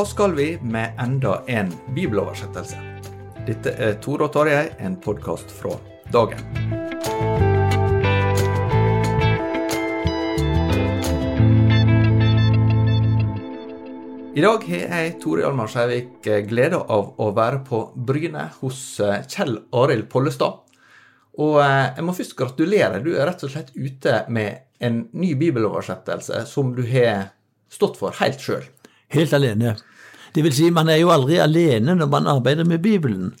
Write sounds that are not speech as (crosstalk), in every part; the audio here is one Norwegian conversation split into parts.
Hva skal vi med enda en bibeloversettelse? Dette er Tore og Tarjei, en podkast fra dagen. I dag har jeg, Tore Hjalmar Skjævik, gleda av å være på Bryne hos eh, Kjell Arild Pollestad. Og eh, jeg må først gratulere. Du er rett og slett ute med en ny bibeloversettelse som du har stått for helt sjøl. Helt alene. Det vil si, man er jo aldri alene når man arbeider med Bibelen.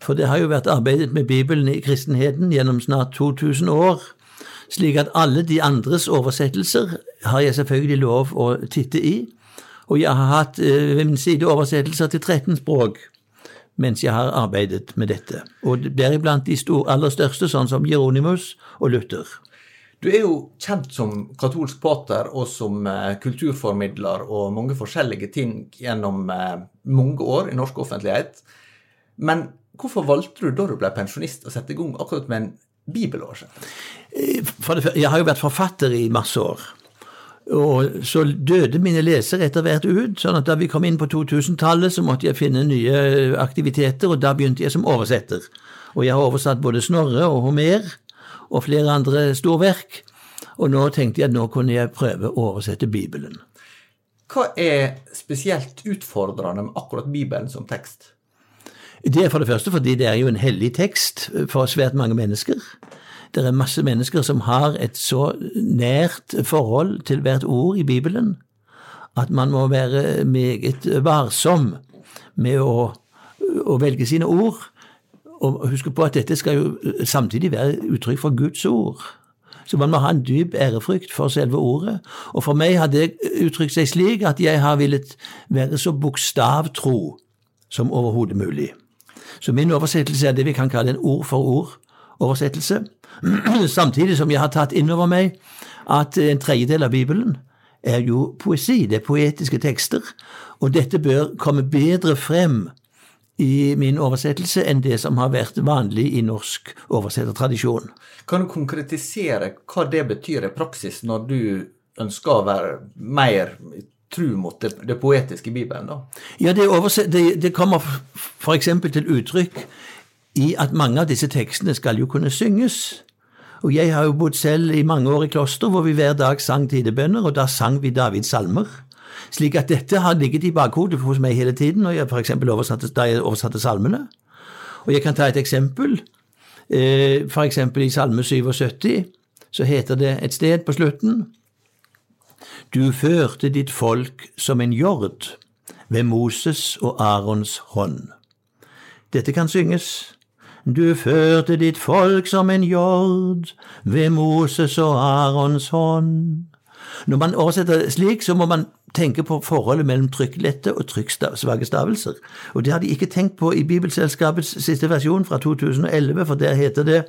For det har jo vært arbeidet med Bibelen i kristenheten gjennom snart 2000 år. Slik at alle de andres oversettelser har jeg selvfølgelig lov å titte i. Og jeg har hatt eh, ved min side oversettelser til 13 språk mens jeg har arbeidet med dette. Og deriblant de aller største, sånn som Jeronimus og Luther. Du er jo kjent som katolsk pater og som eh, kulturformidler og mange forskjellige ting gjennom eh, mange år i norsk offentlighet. Men hvorfor valgte du da du ble pensjonist å sette i gang akkurat med en bibelårse? Eh, jeg har jo vært forfatter i masse år. Og så døde mine lesere etter hvert ut, sånn at da vi kom inn på 2000-tallet, så måtte jeg finne nye aktiviteter, og da begynte jeg som oversetter. Og jeg har oversatt både Snorre og Homer og flere andre storverk, og nå tenkte jeg at nå kunne jeg prøve å oversette Bibelen. Hva er spesielt utfordrende med akkurat Bibelen som tekst? Det er for det første fordi det er jo en hellig tekst for svært mange mennesker. Det er masse mennesker som har et så nært forhold til hvert ord i Bibelen at man må være meget varsom med å, å velge sine ord. Og husk på at dette skal jo samtidig være uttrykk for Guds ord. Så man må ha en dyp ærefrykt for selve ordet. Og for meg har det uttrykt seg slik at jeg har villet være så bokstavtro som overhodet mulig. Så min oversettelse er det vi kan kalle en ord for ord-oversettelse. (clears throat) Samtidig som jeg har tatt inn over meg at en tredjedel av Bibelen er jo poesi, det er poetiske tekster, og dette bør komme bedre frem i min oversettelse enn det som har vært vanlig i norsk oversettertradisjon. Kan du konkretisere hva det betyr i praksis når du ønsker å være mer tru mot det, det poetiske i Bibelen? da? Ja, det, overset, det, det kommer f.eks. til uttrykk i at mange av disse tekstene skal jo kunne synges. Og jeg har jo bodd selv i mange år i kloster hvor vi hver dag sang tidebønner, og da sang vi Davids salmer. Slik at dette har ligget i bakhodet hos meg hele tiden når jeg eksempel oversatte, da jeg oversatte salmene. Og jeg kan ta et eksempel. Eh, For eksempel i Salme 77 så heter det et sted på slutten Du førte ditt folk som en jord ved Moses og Arons hånd. Dette kan synges. Du førte ditt folk som en jord ved Moses og Arons hånd. Når man oversetter slik, så må man tenke på forholdet mellom trykklette og trykksvake stavelser. Og det har de ikke tenkt på i Bibelselskapets siste versjon fra 2011, for der heter det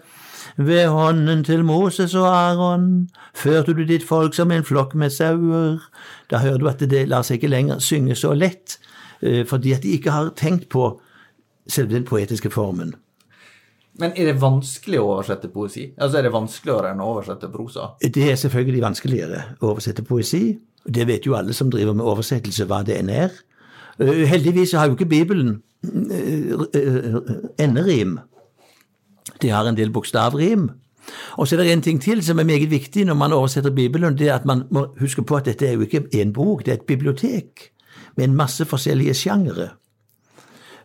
ved hånden til Moses og Aron førte du ditt folk som en flokk med sauer. Da hører du at det lar seg ikke lenger synge så lett, eh, fordi at de ikke har tenkt på selve den poetiske formen. Men er det vanskelig å oversette poesi? Altså Er det vanskeligere enn å oversette prosa? Det er selvfølgelig vanskeligere å oversette poesi. Det vet jo alle som driver med oversettelse, hva det enn er. Eh, heldigvis har jo ikke Bibelen eh, enderim. Det har en del bokstavrim. Og så er det en ting til som er meget viktig når man oversetter Bibelen. Det er at man må huske på at dette er jo ikke én bok, det er et bibliotek med en masse forskjellige sjangere.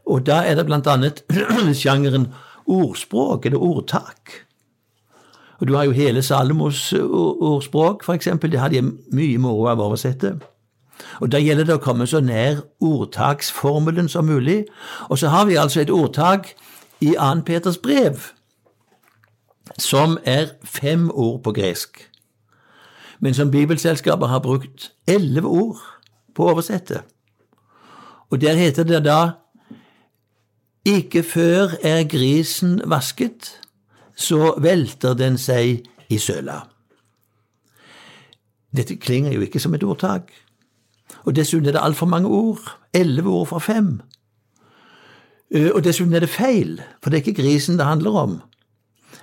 Og da er det blant annet (clears throat) sjangeren ordspråk, eller ordtak. Og du har jo hele Salomos ordspråk, for eksempel. Det hadde jeg mye moro av å oversette. Og Da gjelder det å komme så nær ordtaksformelen som mulig. Og så har vi altså et ordtak i 2. Peters brev som er fem ord på gresk, men som Bibelselskapet har brukt elleve ord på å oversette. Og der heter det da ikke før er grisen vasket, så velter den seg i søla. Dette klinger jo ikke som et ordtak. Og dessuten er det altfor mange ord. Elleve ord fra fem. Og dessuten er det feil, for det er ikke grisen det handler om.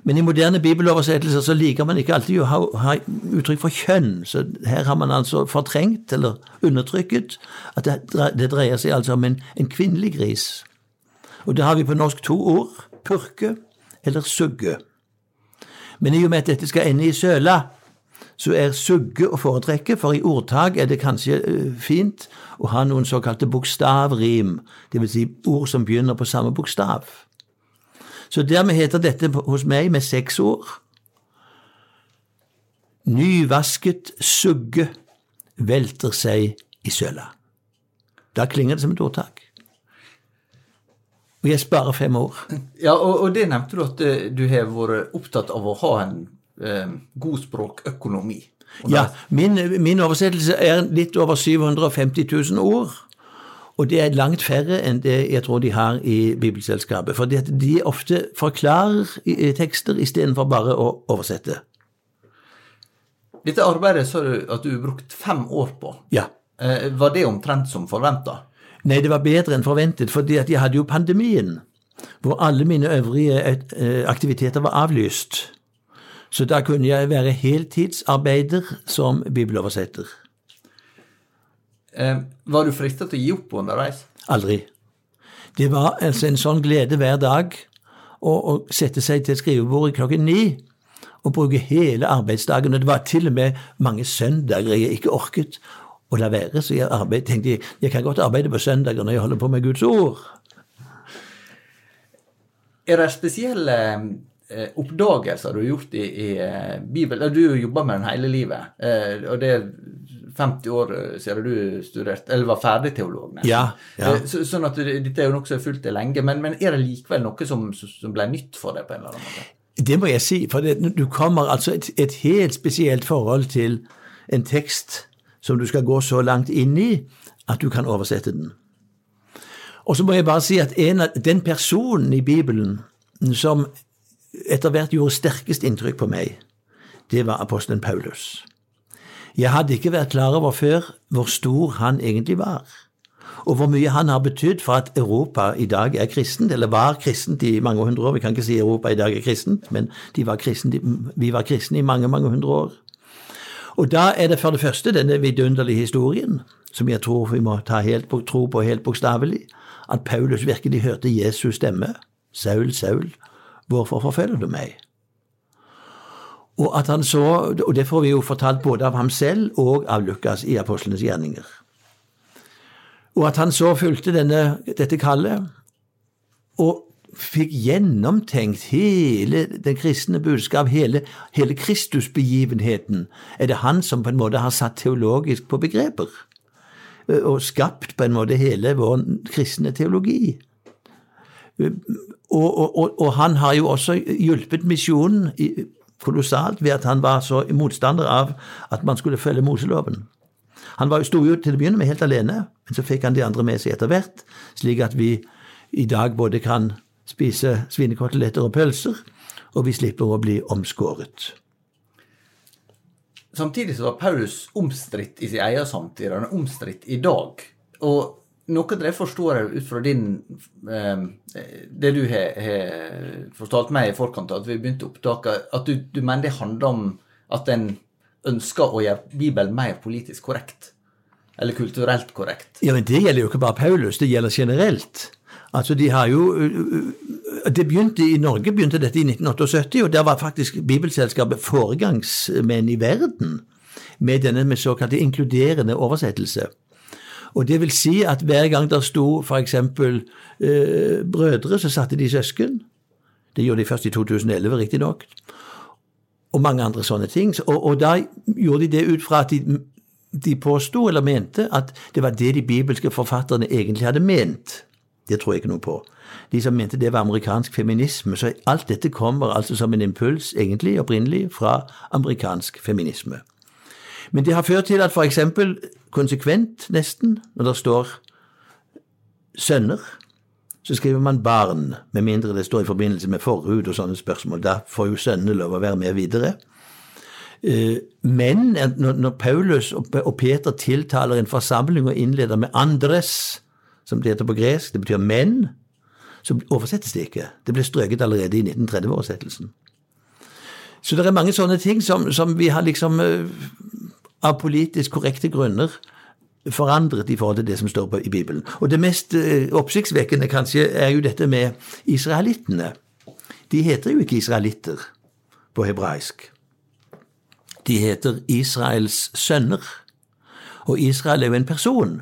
Men i moderne bibeloversettelser så liker man ikke alltid å ha, ha, uttrykk for kjønn, så her har man altså fortrengt eller undertrykket at det, det dreier seg altså om en, en, kvinnelig gris. Og da har vi på norsk to ord, purke eller sugge. Men i og med at dette skal ende i søla, så er sugge å foretrekke, for i ordtak er det kanskje uh, fint å ha noen såkalte bokstavrim, dvs. Si ord som begynner på samme bokstav. Så dermed heter dette hos meg med seks ord Nyvasket sugge velter seg i søla. Da klinger det som et ordtak. Og jeg sparer fem år. (laughs) Ja, og, og det nevnte du at eh, du har vært opptatt av å ha en eh, god språkøkonomi. Ja, min, min, oversettelse er litt over 750 000 ord. Og det er langt færre enn det jeg tror de har i Bibelselskapet. For de ofte forklarer tekster istedenfor bare å oversette. Dette arbeidet sa du at du brukte fem år på. Ja. Eh, var det omtrent som forventa? Nei, det var bedre enn forventet, fordi at jeg hadde jo pandemien. Hvor alle mine øvrige eh, aktiviteter var avlyst. Så da kunne jeg være heltidsarbeider som bibeloversetter. Eh, var du frista til å gi opp underveis? Aldri. Det var altså en sånn glede hver dag å, å sette seg til skrivebordet klokken ni og bruke hele arbeidsdagen. Og det var til og med mange søndager jeg ikke orket å la være, så jeg arbeid, tenkte jeg jeg kan godt arbeide på søndager når jeg holder på med Guds ord. Er det spesielle eh, oppdagelser du har gjort i, i eh, Bibelen? Du jobber med den hele livet, eh, og det er 50 år siden du studerte, eller var ferdig teolog. Ja, ja. Eh, så, sånn at Dette er jo nokså har fulgt deg lenge, men, men, er det likevel noe som, som, ble nytt for deg? på en eller annen måte? Det må jeg si, for det, du kommer altså et, et, helt spesielt forhold til en tekst som du skal gå så langt inn i at du kan oversette den. Og så må jeg bare si at en den personen i Bibelen som etter hvert gjorde sterkest inntrykk på meg, det var apostelen Paulus. Jeg hadde ikke vært klar over før hvor stor han egentlig var, og hvor mye han har betydd for at Europa i dag er kristent, eller var kristent i mange hundre år. Vi kan ikke si Europa i dag er kristent, men var kristent, vi var kristne i mange, mange hundre år. Og da er det for det første denne vidunderlige historien, som jeg tror vi må ta helt, tro på helt bokstavelig, at Paulus virkelig hørte Jesus stemme. Saul, Saul, hvorfor forfølger du meg? Og, at han så, og det får vi jo fortalt både av ham selv og av Lukas i apostlenes gjerninger. Og at han så fulgte denne, dette kallet og fikk gjennomtenkt hele den kristne budskap, hele, hele Kristusbegivenheten, er det han som på en måte har satt teologisk på begreper. Og skapt på en måte hele vår kristne teologi. Og, og, og, og han har jo også hjulpet misjonen kolossalt ved at han var så motstander av at man skulle følge Moseloven. Han var sto jo til å begynne med helt alene, men så fikk han de andre med seg etter hvert, slik at vi i dag både kan spise svinekoteletter og pølser, og vi slipper å bli omskåret. Samtidig så var Paulus omstridt i sin egen samtid, han er omstridt i dag. Og noe av det forstår jeg ut fra din, eh, det du har, har fortalt meg i forkant av at vi begynte opptaket, at du, du mener det handler om at en ønsker å gjøre Bibelen mer politisk korrekt? Eller kulturelt korrekt? Ja, men Det gjelder jo ikke bare Paulus, det gjelder generelt. Altså, de har jo det begynte I Norge begynte dette i 1978, og der var faktisk Bibelselskapet foregangsmenn i verden med denne med såkalt inkluderende oversettelse. Og det vil si at hver gang der sto f.eks. Eh, brødre, så satte de søsken. Det gjorde de først i 2011, riktignok. Og mange andre sånne ting. Og, og, da gjorde de det ut fra at de, de påsto eller mente at det var det de bibelske forfatterne egentlig hadde ment. Det tror jeg ikke noe på de som mente det var amerikansk feminisme. Så alt dette kommer altså som en impuls, egentlig opprinnelig, fra amerikansk feminisme. Men det har ført til at f.eks. konsekvent, nesten, når det står sønner, så skriver man barn, med mindre det står i forbindelse med forhud og sånne spørsmål. Da får jo sønnene lov å være med videre. Eh, men når Paulus og Peter tiltaler en forsamling og innleder med 'andres', som det heter på gresk, det betyr menn, så oversettes det ikke. Det ble strøket allerede i 1930-oversettelsen. Så det er mange sånne ting som, som vi har liksom uh, av politisk korrekte grunner forandret i forhold til det som står på, i Bibelen. Og det mest uh, oppsiktsvekkende kanskje er jo dette med israelittene. De heter jo ikke israelitter på hebraisk. De heter Israels sønner. Og Israel er jo en person.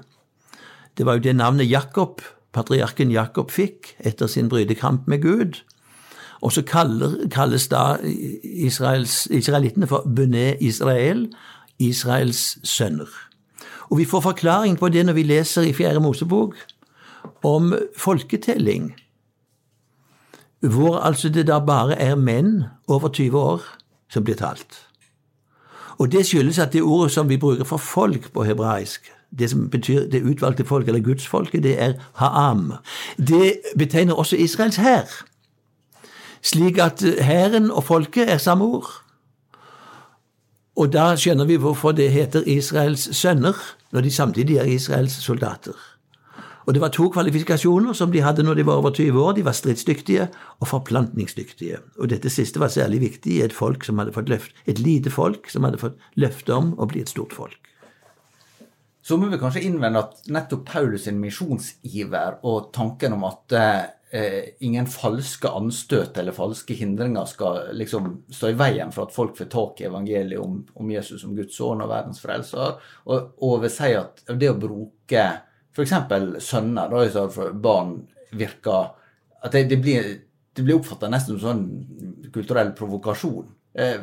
Det var jo det navnet Jakob patriarken Jakob fikk etter sin brytekamp med Gud. Og så kalles da Israels, israelittene for Bune Israel, Israels sønner. Og vi får forklaring på det når vi leser i Fjerde Mosebok om folketelling, hvor altså det da bare er menn over 20 år som blir talt. Og det skyldes at det ordet som vi bruker for folk på hebraisk, det som betyr det utvalgte folk, eller gudsfolket, det er ha'am. Det betegner også Israels hær, slik at hæren og folket er samme ord. Og da skjønner vi hvorfor det heter Israels sønner, når de samtidig er Israels soldater. Og det var to kvalifikasjoner som de hadde når de var over 20 år. De var stridsdyktige og forplantningsdyktige. Og dette siste var særlig viktig i et folk som hadde fått løft, et lite folk som hadde fått løfte om å bli et stort folk. Så må vi kanskje innvende at nettopp Paulus' sin misjonsiver og tanken om at eh, ingen falske anstøt eller falske hindringer skal liksom stå i veien for at folk får tak i evangeliet om, om Jesus som Guds sønn og verdens frelser, og, og vil si at det å bruke f.eks. sønner da, i stedet for barn virker At det, det blir, det blir oppfatta nesten som sånn kulturell provokasjon. Eh,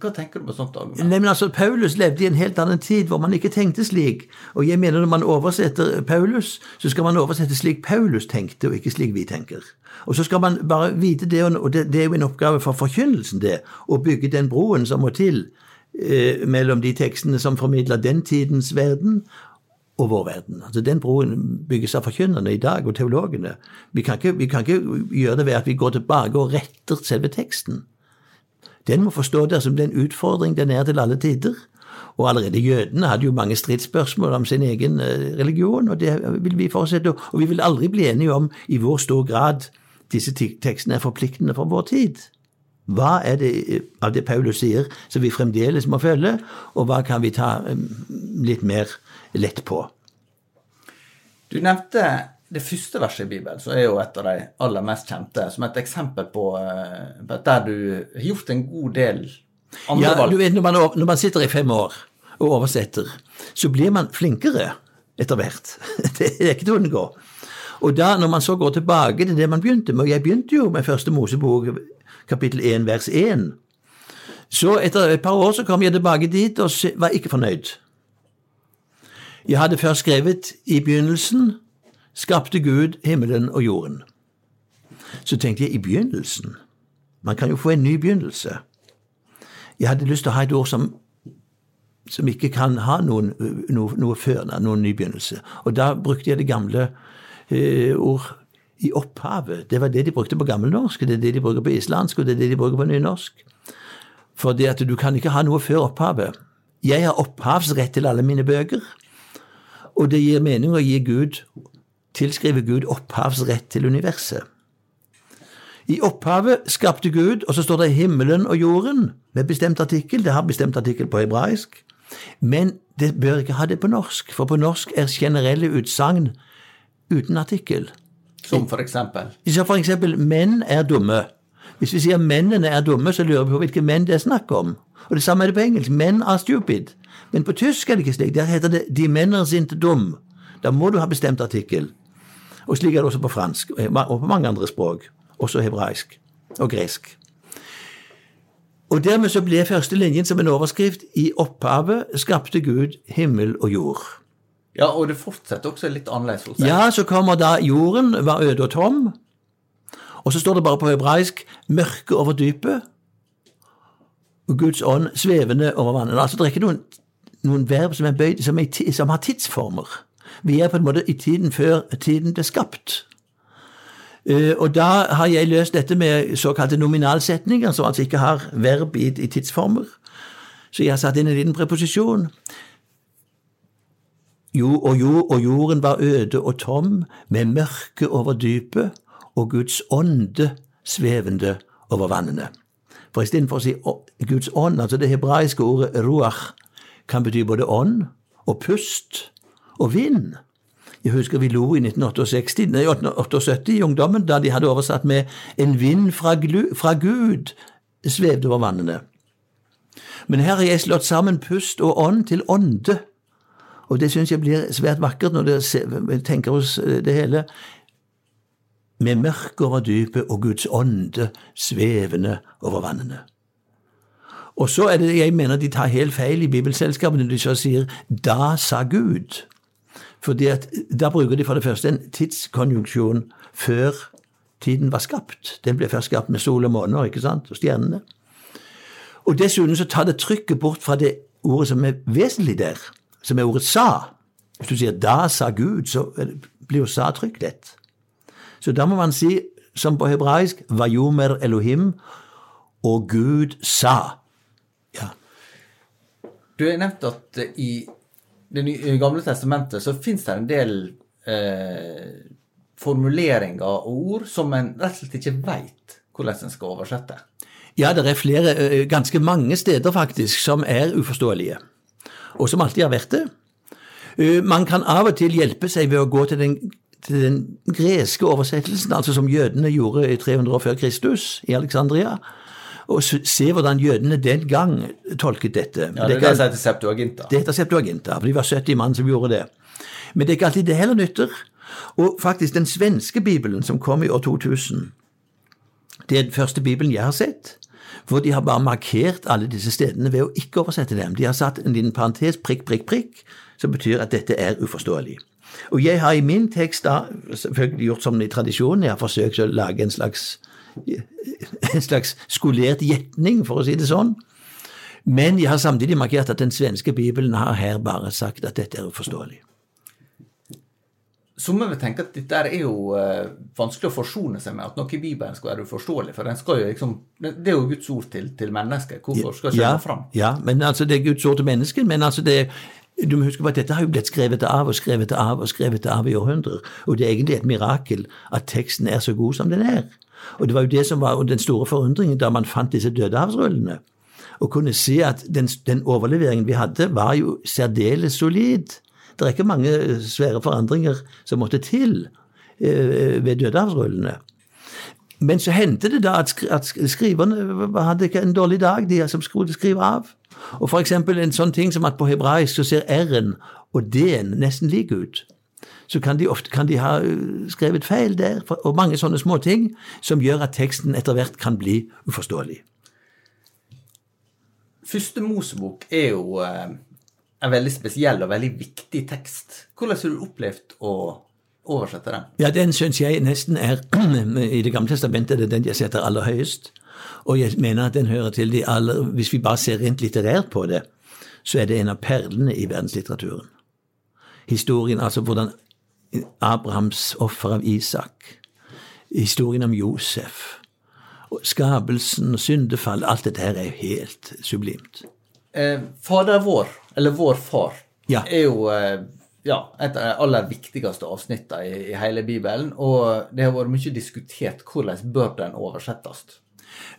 hva tenker du på sånt? Nei, men altså, Paulus levde i en helt annen tid hvor man ikke tenkte slik. Og jeg mener Når man oversetter Paulus, så skal man oversette slik Paulus tenkte, og ikke slik vi tenker. Og så skal man bare vite det, og det er jo en oppgave for forkynnelsen, det, å bygge den broen som må til eh, mellom de tekstene som formidler den tidens verden, og vår verden. Altså Den broen bygges av forkynnerne i dag, og teologene. Vi kan, ikke, vi kan ikke gjøre det ved at vi går tilbake og retter selve teksten. Den må forstå det som den utfordring den er til alle tider. Og allerede jødene hadde jo mange stridsspørsmål om sin egen eh, religion, og det vil vi fortsette. Og vi vil aldri bli enige om i hvor stor grad disse tekstene er forpliktende for vår tid. Hva er det eh, av det Paulus sier som vi fremdeles må følge, og hva kan vi ta eh, litt mer lett på? Du nevnte det første verset i Bibelen, så er jo et av de aller mest kjente, som et eksempel på, eh, der du har gjort en god del andre ja, valg. Du vet, når man, når man sitter i fem år og oversetter, så blir man flinkere etter hvert. (laughs) Det er ikke til å unngå. Og da, når man så går tilbake til det man begynte med, og jeg begynte jo med første Mosebok, kapittel 1, vers 1, så etter et par år så kom jeg tilbake dit og var ikke fornøyd. Jeg hadde først skrevet i begynnelsen skapte Gud himmelen og jorden. Så tenkte jeg i begynnelsen Man kan jo få en ny begynnelse. Jeg hadde lyst til å ha et ord som som ikke kan ha noen, noe, noe før, noen ny begynnelse. Og da brukte jeg det gamle eh, ord i opphavet. Det var det de brukte på gammelnorsk, det er det de bruker på islandsk, og det er det de bruker på nynorsk. For det at du kan ikke ha noe før opphavet. Jeg har opphavsrett til alle mine bøker, og det gir mening å gi Gud, tilskrive Gud opphavsrett til universet. I opphavet skapte Gud, og så står det himmelen og jorden med bestemt artikkel. Det har bestemt artikkel på hebraisk. Men det bør ikke ha det på norsk, for på norsk er generelle utsagn uten artikkel. Som for eksempel? Så for eksempel menn er dumme. Hvis vi sier mennene er dumme, så lurer vi på hvilke menn det er snakk om. Og det samme er det på engelsk. Men are stupid. Men på tysk er det ikke slik. Der heter det de menner sinte dum. Da må du ha bestemt artikkel. Og slik er det også på fransk og på mange andre språk. Også hebraisk og gresk. Og dermed så ble første linjen som en overskrift i opphavet skapte Gud himmel og jord. Ja, og det fortsetter også litt annerledes deg. Ja, så kommer da jorden var øde og tom. Og så står det bare på hebraisk 'mørke over dypet', og Guds ånd svevende over vannet. Altså, det er ikke noen, noen verb som, er bøyd, som, er, som har tidsformer. Vi er på en måte i tiden før tiden ble skapt. Uh, og da har jeg løst dette med såkalte nominalsetninger, som altså ikke har verb i tidsformer. Så jeg har satt inn en liten preposisjon. Jo, og, jo, og jorden var øde og tom, med mørke over dypet, og Guds ånde svevende over vannene. For istedenfor å si Guds ånd, altså det hebraiske ordet ruach, kan bety både ånd og pust og vind. Jeg husker vi lo i 1968, nei, 1978 i ungdommen da de hadde oversatt med 'En vind fra, glu, fra Gud svevde over vannene'. Men her har jeg slått sammen pust og ånd til ånde. Og det syns jeg blir svært vakkert når dere tenker oss det hele med mørke over dypet og Guds ånde svevende over vannene. Og så er det jeg mener de tar helt feil i Bibelselskapet når de så sier 'da sa Gud'. Fordi at Da bruker de for det første en tidskonjunksjon før tiden var skapt. Den ble først skapt med sol og måner ikke sant, og stjernene. Og Dessuten så tar det trykket bort fra det ordet som er vesentlig der, som er ordet 'sa'. Hvis du sier 'da sa Gud', så blir jo 'sa' trykt lett. Så da må man si, som på hebraisk, vayomer Elohim, og Gud sa. Ja. Du nevnt at i Det gamle testamentet så fins det en del eh, formuleringer og ord som en rett og slett ikke veit hvordan en skal oversette. Ja, det er flere, ganske mange steder faktisk, som er uforståelige. Og som alltid har vært det. Man kan av og til hjelpe seg ved å gå til den til den greske oversettelsen, altså som jødene gjorde i 300 år før Kristus i Alexandria, og se hvordan jødene den gang tolket dette. Ja, Det, det heter Septuaginta. Det heter Septuaginta, for de var 70 mann som gjorde det. Men det er ikke alltid det heller nytter. Og faktisk den svenske bibelen som kom i år 2000, det er den første bibelen jeg har sett, hvor de har bare markert alle disse stedene ved å ikke oversette dem. De har satt en liten parentes, prikk, prikk, prikk, som betyr at dette er uforståelig. Og jeg har i min tekst da selvfølgelig gjort som i tradisjonen, jeg har forsøkt å lage en slags, en slags skolert gjetning, for å si det sånn. Men jeg har samtidig markert at den svenske bibelen har her bare sagt at dette er uforståelig. Somme vil tenke at dette er jo uh, vanskelig å forsone seg med, at noe i Bibelen skal være uforståelig. For den skal jo liksom, det er jo Guds ord til, til mennesket. Hvorfor skal ikke ja, det fram? Ja, men altså det er Guds ord til mennesket, men altså det, du må huske på at dette har jo blitt skrevet av og skrevet av og skrevet av i århundrer. Og det er egentlig et mirakel at teksten er så god som den er. Og det var jo det som var den store forundringen da man fant disse dødehavsrullene. Og kunne se at den, den, overleveringen vi hadde, var jo særdeles solid. Det er ikke mange svære forandringer som måtte til eh, ved dødehavsrullene. Men så hendte det da at, skriverne hadde ikke en dårlig dag, de som skulle skrive av. Og for eksempel en sånn ting som at på hebraisk så ser r-en og d-en nesten like ut. Så kan de ofte kan de ha øh, skrevet feil der, og mange sånne små ting som gjør at teksten etter hvert kan bli uforståelig. Første Mosebok er jo øh, en veldig spesiell og veldig viktig tekst. Hvordan har du opplevd å oversette den? Ja, Den syns jeg nesten er (clears throat) I Det gamle testamentet det er den jeg setter aller høyest. Og jeg mener at den hører til de aller Hvis vi bare ser rent litterært på det, så er det en av perlene i verdenslitteraturen. Historien, altså hvordan Abrahams offer av Isak, historien om Josef, skapelsen, syndefall, alt dette her er jo helt sublimt. Eh, Fader vår, eller Vår far, Ja. er jo eh, ja, et av de aller viktigste avsnittene i, i hele Bibelen. Og det har vært mye diskutert hvordan bør den oversettes.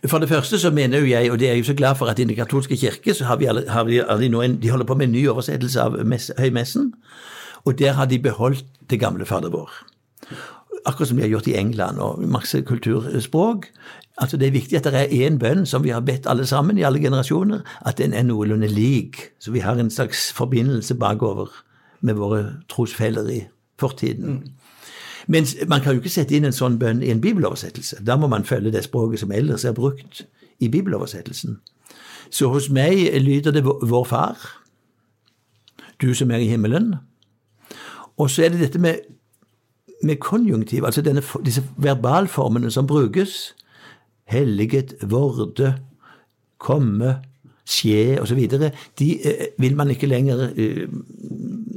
For det første så mener jo jeg, og det er jeg jo så glad for, at i Den katolske kirke så har, vi alle, har de, alle nå en, de holder på med en ny oversettelse av mess, høymessen, og der har de beholdt det gamle Fader vår. Akkurat som de har gjort i England og masse kulturspråk. Altså Det er viktig at det er én bønn som vi har bedt alle sammen i alle generasjoner, at den er noenlunde lik, så vi har en slags forbindelse bakover med våre trosfeller i fortiden. Men man kan jo ikke sette inn en sånn bønn i en bibeloversettelse. Da må man følge det språket som ellers er brukt i bibeloversettelsen. Så hos meg lyder det Vår Far, du som er i himmelen. Og så er det dette med, med konjunktiv, altså denne, disse verbalformene som brukes. Helliget, vorde, komme, skje osv. De eh, vil man ikke lenger eh,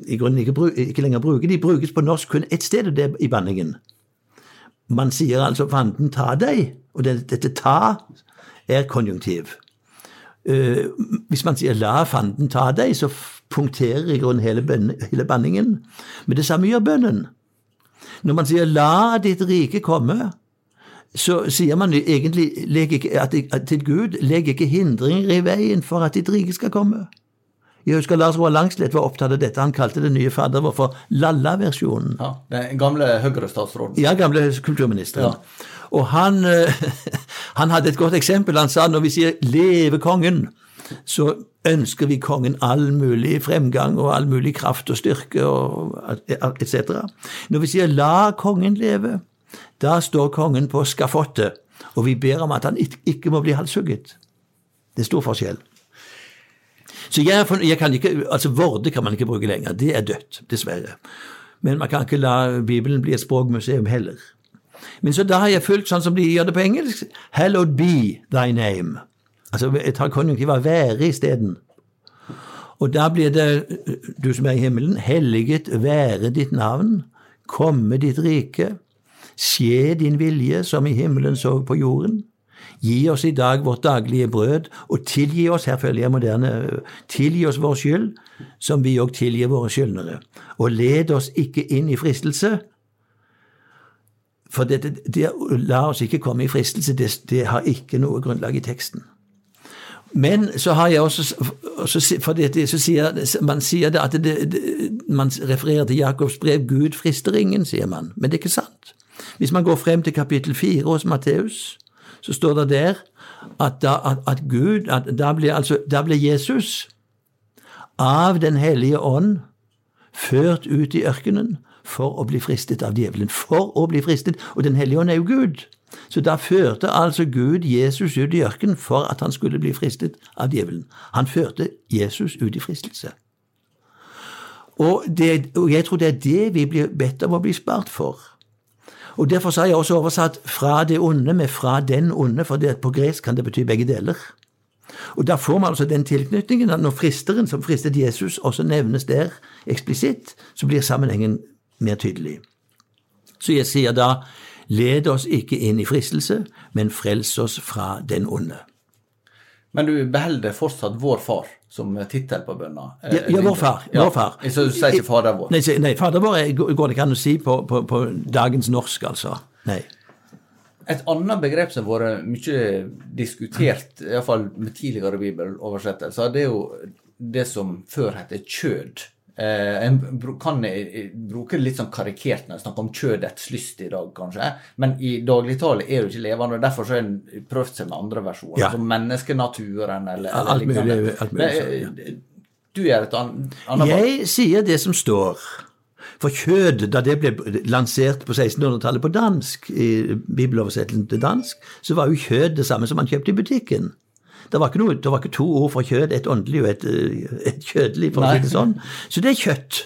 i grunnen ikke, ikke lenger bruker. De brukes på norsk kun ett sted, og det er i banningen. Man sier altså 'fanden ta deg', og det, dette 'ta' er konjunktiv. Eh, hvis man sier 'la fanden ta deg', så punkterer i grunnen hele, hele banningen. Men det samme gjør bønnen. Når man sier 'la ditt rike komme', så sier man egentlig ikke, at, at til Gud 'legg ikke hindringer i veien for at ditt rike skal komme'. Jeg husker Lars Roar Langslett var opptatt av dette. Han kalte det nye fadder vår for Lalla-versjonen. Ja, Den gamle Høyre-statsråden. Ja, gamle kulturministeren. Og han, eh, (laughs) han hadde et godt eksempel. Han sa når vi sier 'leve kongen', så ønsker vi kongen all mulig fremgang og all mulig kraft og styrke og etc. Når vi sier 'la kongen leve', da står kongen på skafottet, og vi ber om at han ikke må bli halshugget. Det er stor forskjell. Så jeg, jeg kan ikke, altså Vorde kan man ikke bruke lenger. Det er dødt, dessverre. Men man kan ikke la Bibelen bli et språkmuseum heller. Men så da har jeg fulgt sånn som de gjør det på engelsk. Hallowed be thy name. Altså jeg tar konjunktiv av være isteden. Og da blir det, du som er i himmelen, helliget være ditt navn, komme ditt rike, skje din vilje som i himmelen så på jorden. Gi oss i dag vårt daglige brød, og tilgi oss, her følger jeg moderne, tilgi oss vår skyld, som vi òg tilgir våre skyldnere. Og led oss ikke inn i fristelse, for det, det, det la oss ikke komme i fristelse, det, det har ikke noe grunnlag i teksten. Men så har jeg også, også for det, så sier, Man sier at man refererer til Jakobs brev 'Gud frister ingen', sier man. Men det er ikke sant. Hvis man går frem til kapittel 4 hos Matteus, så står det der at, da, at, at Gud at da ble, altså, da ble Jesus av Den hellige ånd ført ut i ørkenen for å bli fristet av djevelen. For å bli fristet. Og Den hellige ånd er jo Gud. Så da førte altså Gud Jesus ut i ørkenen for at han skulle bli fristet av djevelen. Han førte Jesus ut i fristelse. Og, det, og jeg tror det er det vi blir bedt om å bli spart for. Og Derfor har jeg også oversatt 'fra det onde' med 'fra den onde', for på gresk kan det bety begge deler. Og Da får man altså den tilknytningen at når fristeren som fristet Jesus også nevnes der eksplisitt, så blir sammenhengen mer tydelig. Så jeg sier da led oss ikke inn i fristelse, men frels oss fra den onde. Men du beholder fortsatt Vår Far som tittel på bønna? eh, Ja, ja vår far. Ja. Vår far. Så du sier ikke Fader vår? Nei, nei Fader vår går det ikke an å si på, på, på dagens norsk, altså. Nei. Et annet begrep som har vært mye diskutert, iallfall med tidligere bibeloversettelser, det er jo det som før het kjød. Eh, en kan eh, bruke det litt sånn karikert når en snakker om kjødets lyst i dag, kanskje. Men i dagligtale er det jo ikke levende, og derfor har en prøvd seg med andre versjoner. Ja. Som menneskenaturen eller, eller Alt mulig, alt mulig sånn, ja. Du gjør et an- annet Jeg sier det som står. For kjød, da det ble lansert på 1600-tallet på dansk, i bibeloversettelsen til dansk, så var jo kjød det samme som man kjøpte i butikken. Det var noe, det var ikke to ord for kjød, et åndelig og et, eh, et kjødelig, for å si det sånn. Så det er kjøtt.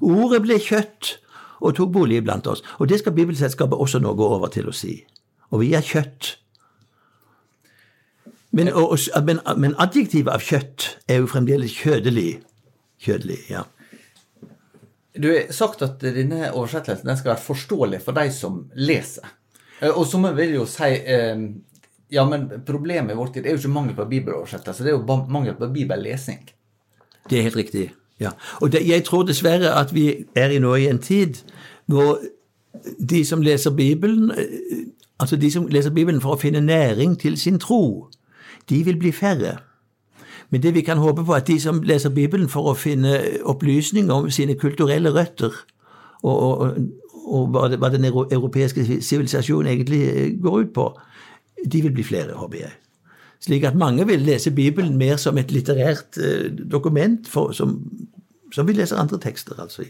Ordet ble kjøtt og tok bolig iblant oss. Og det skal Bibelselskapet også nå gå over til å si. Og vi er kjøtt. Men, og, men, men adjektivet av kjøtt er jo fremdeles kjødelig. Kjødelig, ja. Du har sagt at denne oversettelsen den skal være forståelig for de som leser. Eh, Og som vil jo si eh, Ja, men problemet i vår tid er jo ikke mangel på bibeloversettelse, det er jo mangel på bibellesing. Det er helt riktig. ja. Og det, jeg tror dessverre at vi er i nå i en tid hvor de som leser Bibelen, eh, altså de som leser Bibelen for å finne næring til sin tro, de vil bli færre. Men det vi kan håpe på, er at de som leser Bibelen for å finne opplysning om sine kulturelle røtter, og, og, og, hva, hva den europeiske sivilisasjonen egentlig eh, går ut på, de vil bli flere, håper jeg. Slik at mange vil lese Bibelen mer som et litterært eh, dokument for, som, som vi leser andre tekster, altså.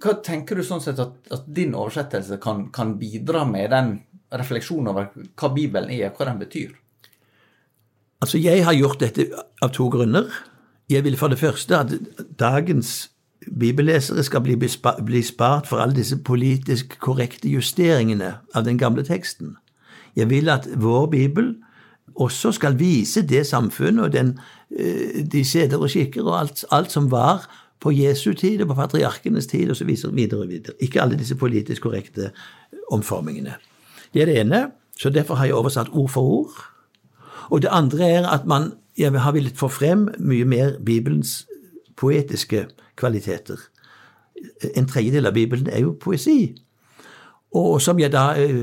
Hva tenker du sånn sett at, at din oversettelse kan, kan bidra med den refleksjonen over hva Bibelen er, og hva den betyr? Altså, jeg har gjort dette av to grunner. Jeg vil for det første at dagens bibellesere skal bli, bli spart for alle disse politisk korrekte justeringene av den gamle teksten. Jeg vil at vår bibel også skal vise det samfunnet og den, eh, de seder og skikker og alt, alt som var på Jesu tid og på patriarkenes tid osv. videre og videre. Ikke alle disse politisk korrekte omformingene. Det er det ene, så derfor har jeg oversatt ord for ord. Og det andre er at man jeg har villet få frem mye mer Bibelens poetiske kvaliteter. En tredjedel av Bibelen er jo poesi. Og som jeg da eh,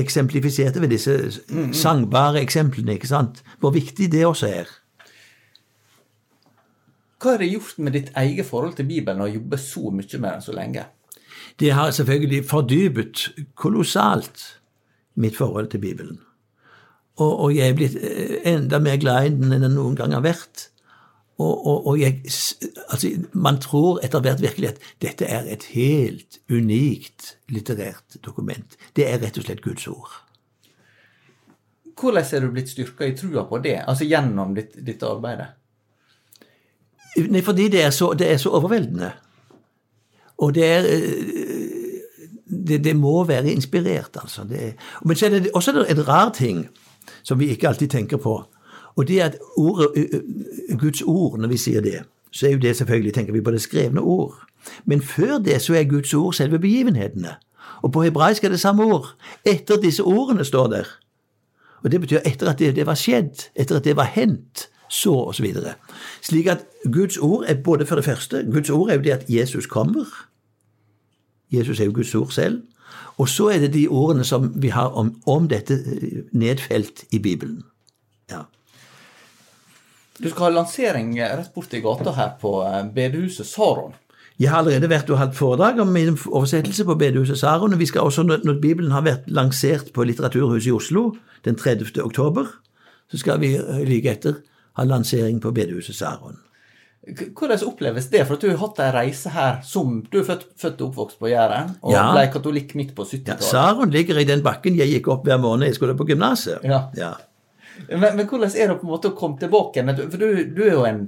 eksemplifiserte ved disse sangbare eksemplene, ikke sant? Hvor viktig det også er. Hva har det gjort med ditt eget forhold til Bibelen å jobbe så mye med den så lenge? Det har selvfølgelig fordypet kolossalt mitt forhold til Bibelen. Og, og jeg er blitt eh, enda mer glad i den enn jeg noen gang har vært. Og, og, og jeg, altså, man tror etter hvert virkelig at dette er et helt unikt litterært dokument. Det er rett og slett Guds ord. Hvordan er du blitt styrka i trua på det, altså gjennom ditt, ditt arbeid? Nei, fordi det er så, det er så overveldende. Og det er eh, det, det må være inspirert, altså. Det men så er det også en rar ting som vi ikke alltid tenker på. Og det at ordet, Guds ord, når vi sier det, så er jo det selvfølgelig, tenker vi på det skrevne ord. Men før det så er Guds ord selve begivenhetene. Og på hebraisk er det samme ord. Etter disse ordene står der. Og det betyr etter at det, det var skjedd, etter at det var hendt, så videre. Slik at Guds ord er både for det første Guds ord er jo det at Jesus kommer. Jesus er jo Guds ord selv. Og så er det de ordene som vi har om, om dette nedfelt i Bibelen. Ja. Du skal ha lansering rett borti gata her på eh, bedehuset Saron. Jeg har allerede vært og hatt foredrag om min oversettelse på bedehuset Saron. og Vi skal også, når Bibelen har vært lansert på Litteraturhuset i Oslo den 30. oktober, så skal vi eh, like etter ha lansering på bedehuset Saron. Hvordan oppleves det? For at du har hatt ei reise her som Du er født, født og oppvokst på Jæren, og Ja. ble katolikk midt på Ja, 70-tallet. Saron ligger i den bakken jeg gikk opp hver måned jeg skulle på gymnaset. Ja. Ja. Men, men hvordan er det på en måte å komme tilbake? For du, du er jo en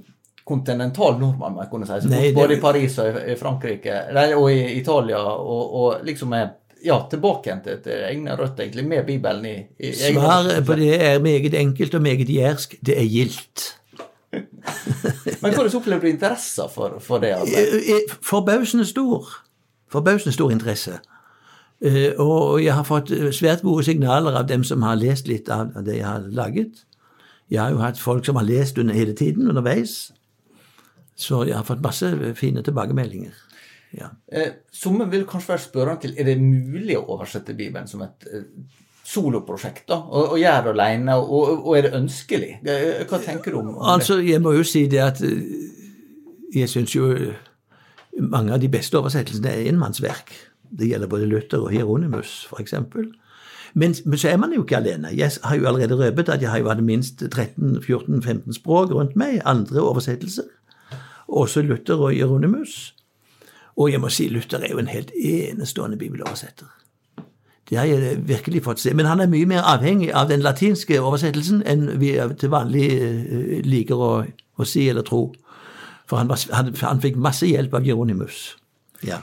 kontinental nordmann, må jeg kunne si. Så Nei, det- både i Paris og i, Frankrike, og i Italia, og, og liksom er ja, tilbake igjen til, til egne røtter, egentlig, med Bibelen i, i Svaret på det er meget enkelt og meget jærsk. Det er gildt. (laughs) Men hvordan opplever du interesser for, for det arbeidet? Eh, eh, Forbausende stor. Forbausende stor interesse. Eh, Og jeg har fått eh, svært gode signaler av dem som har lest litt av det jeg har laget. Jeg har jo hatt folk som har lest under hele tiden underveis. Så jeg har fått masse fine tilbakemeldinger. Ja. Eh, Somme vil kanskje være spørrende til er det mulig å oversette Bibelen som et soloprosjekt, da, og, og gjøre det alene, og, og er det ønskelig? Hva tenker du om, det? Altså, jeg må jo si det at jeg syns jo mange av de beste oversettelsene er enmannsverk. Det gjelder både Luther og Hieronymus, f.eks. Men, men så er man jo ikke alene. Jeg har jo allerede røpet at jeg har jo hatt minst 13-14-15 språk rundt meg, andre oversettelser. Også Luther og Hieronymus. Og jeg må si Luther er jo en helt enestående bibeloversetter. Det har jeg virkelig fått se. Men han er mye mer avhengig av den latinske oversettelsen enn vi til vanlig eh, liker å, å si eller tro. For han, var, han, han fikk masse hjelp av Jeronimus. Ja.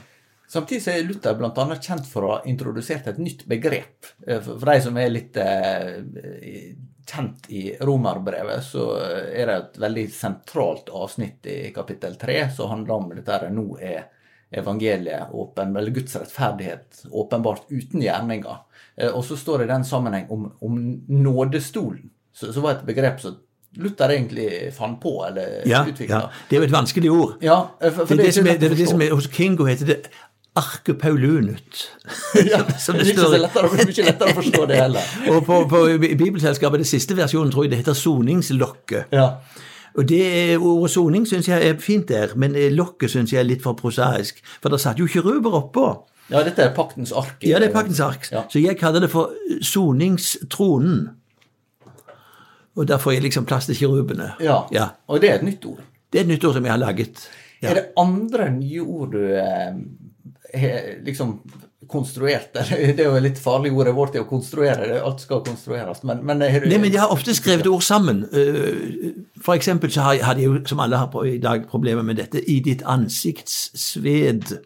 Samtidig så er Luther bl.a. kjent for å ha introdusert et nytt begrep. eh, For de som er litt eh, kjent i romerbrevet, så er det et veldig sentralt avsnitt i kapittel tre som handler om dette her, nå er evangeliet åpen, eller Guds rettferdighet åpenbart uten gjerninger. Eh, og så står det i den sammenheng om, om nådestolen, som var et begrep som Luther egentlig fant på eller Ja, utvikla. ja. Det er jo et vanskelig ord. Ja, for, for Det, er det, som det, er det som er, hos Kingo heter det Arke Paulunut. (laughs) Ja, (laughs) som det det er ikke lettere å forstå det heller. (laughs) Og på, på Bibelselskapet, det siste versjonen, tror jeg det heter soningslokket. Ja. Og det Ordet soning syns jeg er fint der, men eh, lokket syns jeg er litt for prosaisk. For det satt jo kiruber oppå. ja, dette er paktens ark. Ja, det er paktens ark. Ja. Så jeg kaller det for soningstronen. Og der får jeg liksom plass til kirubene. Ja. ja. Og det er et nytt ord. Det er et nytt ord som jeg har laget. Ja. Er det andre nye ord du eh, liksom konstruert? det. (laughs) Det er jo litt farlig ordet vårt er å konstruere, det- alt skal konstrueres. Men, men, du- Nei, men jeg har ofte skrevet ord sammen. Eh, For eksempel så har- jeg jo, som alle har på i dag, problemer med dette, i ditt ansikts sved.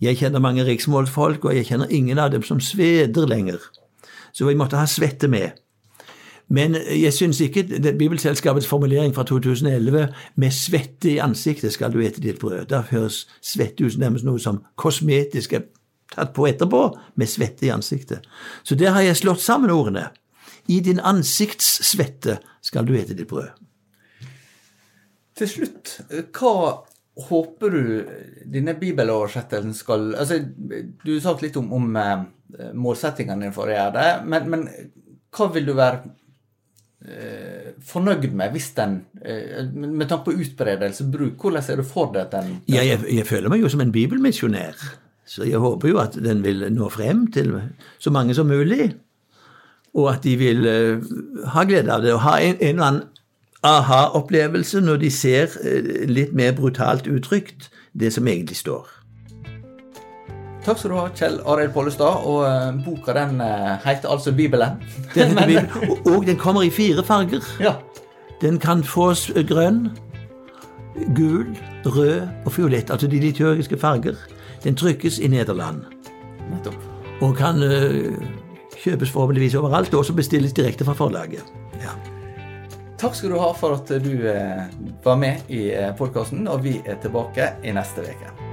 Jeg kjenner mange riksmålsfolk, og jeg kjenner ingen av dem som sveder lenger. Så vi måtte ha svette med. Men jeg syns ikke det Bibelselskapets formulering fra 2011 med svette i ansiktet skal du ete ditt brød. Da høres svette ut nærmest noe som kosmetisk er tatt på etterpå, med svette i ansiktet. Så der har jeg slått sammen ordene. I din ansiktssvette skal du ete ditt brød. Til slutt, hva håper du denne bibeloversettelsen skal altså, Du har sagt litt om, om eh, målsettingene dine for å gjøre det, men, men hva vil du være eh, fornøyd med hvis den eh, Med tanke på utbredelse, bruk, hvordan er du for deg at den Ja, jeg, jeg føler meg jo som en bibelmisjonær, så jeg håper jo at den vil nå frem til så mange som mulig, og at de vil eh, ha glede av det, og ha en, en eller annen aha-opplevelse når de ser eh, litt mer brutalt uttrykt det som egentlig står. Takk skal du ha, Kjell Arild Pollestad. Og uh, boka den uh, heter altså Bibelen. (laughs) Den heter Bibelen. (laughs) og, og den kommer i fire farger. Ja. Den kan fås grønn, gul, rød og fiolett, altså de liturgiske farger. Den trykkes i Nederland. Nettopp. og kan uh, kjøpes forhåpentligvis overalt, og også bestilles direkte fra forlaget. Ja. Takk skal du ha for at du eh, var med i podkasten, og vi er tilbake i neste uke.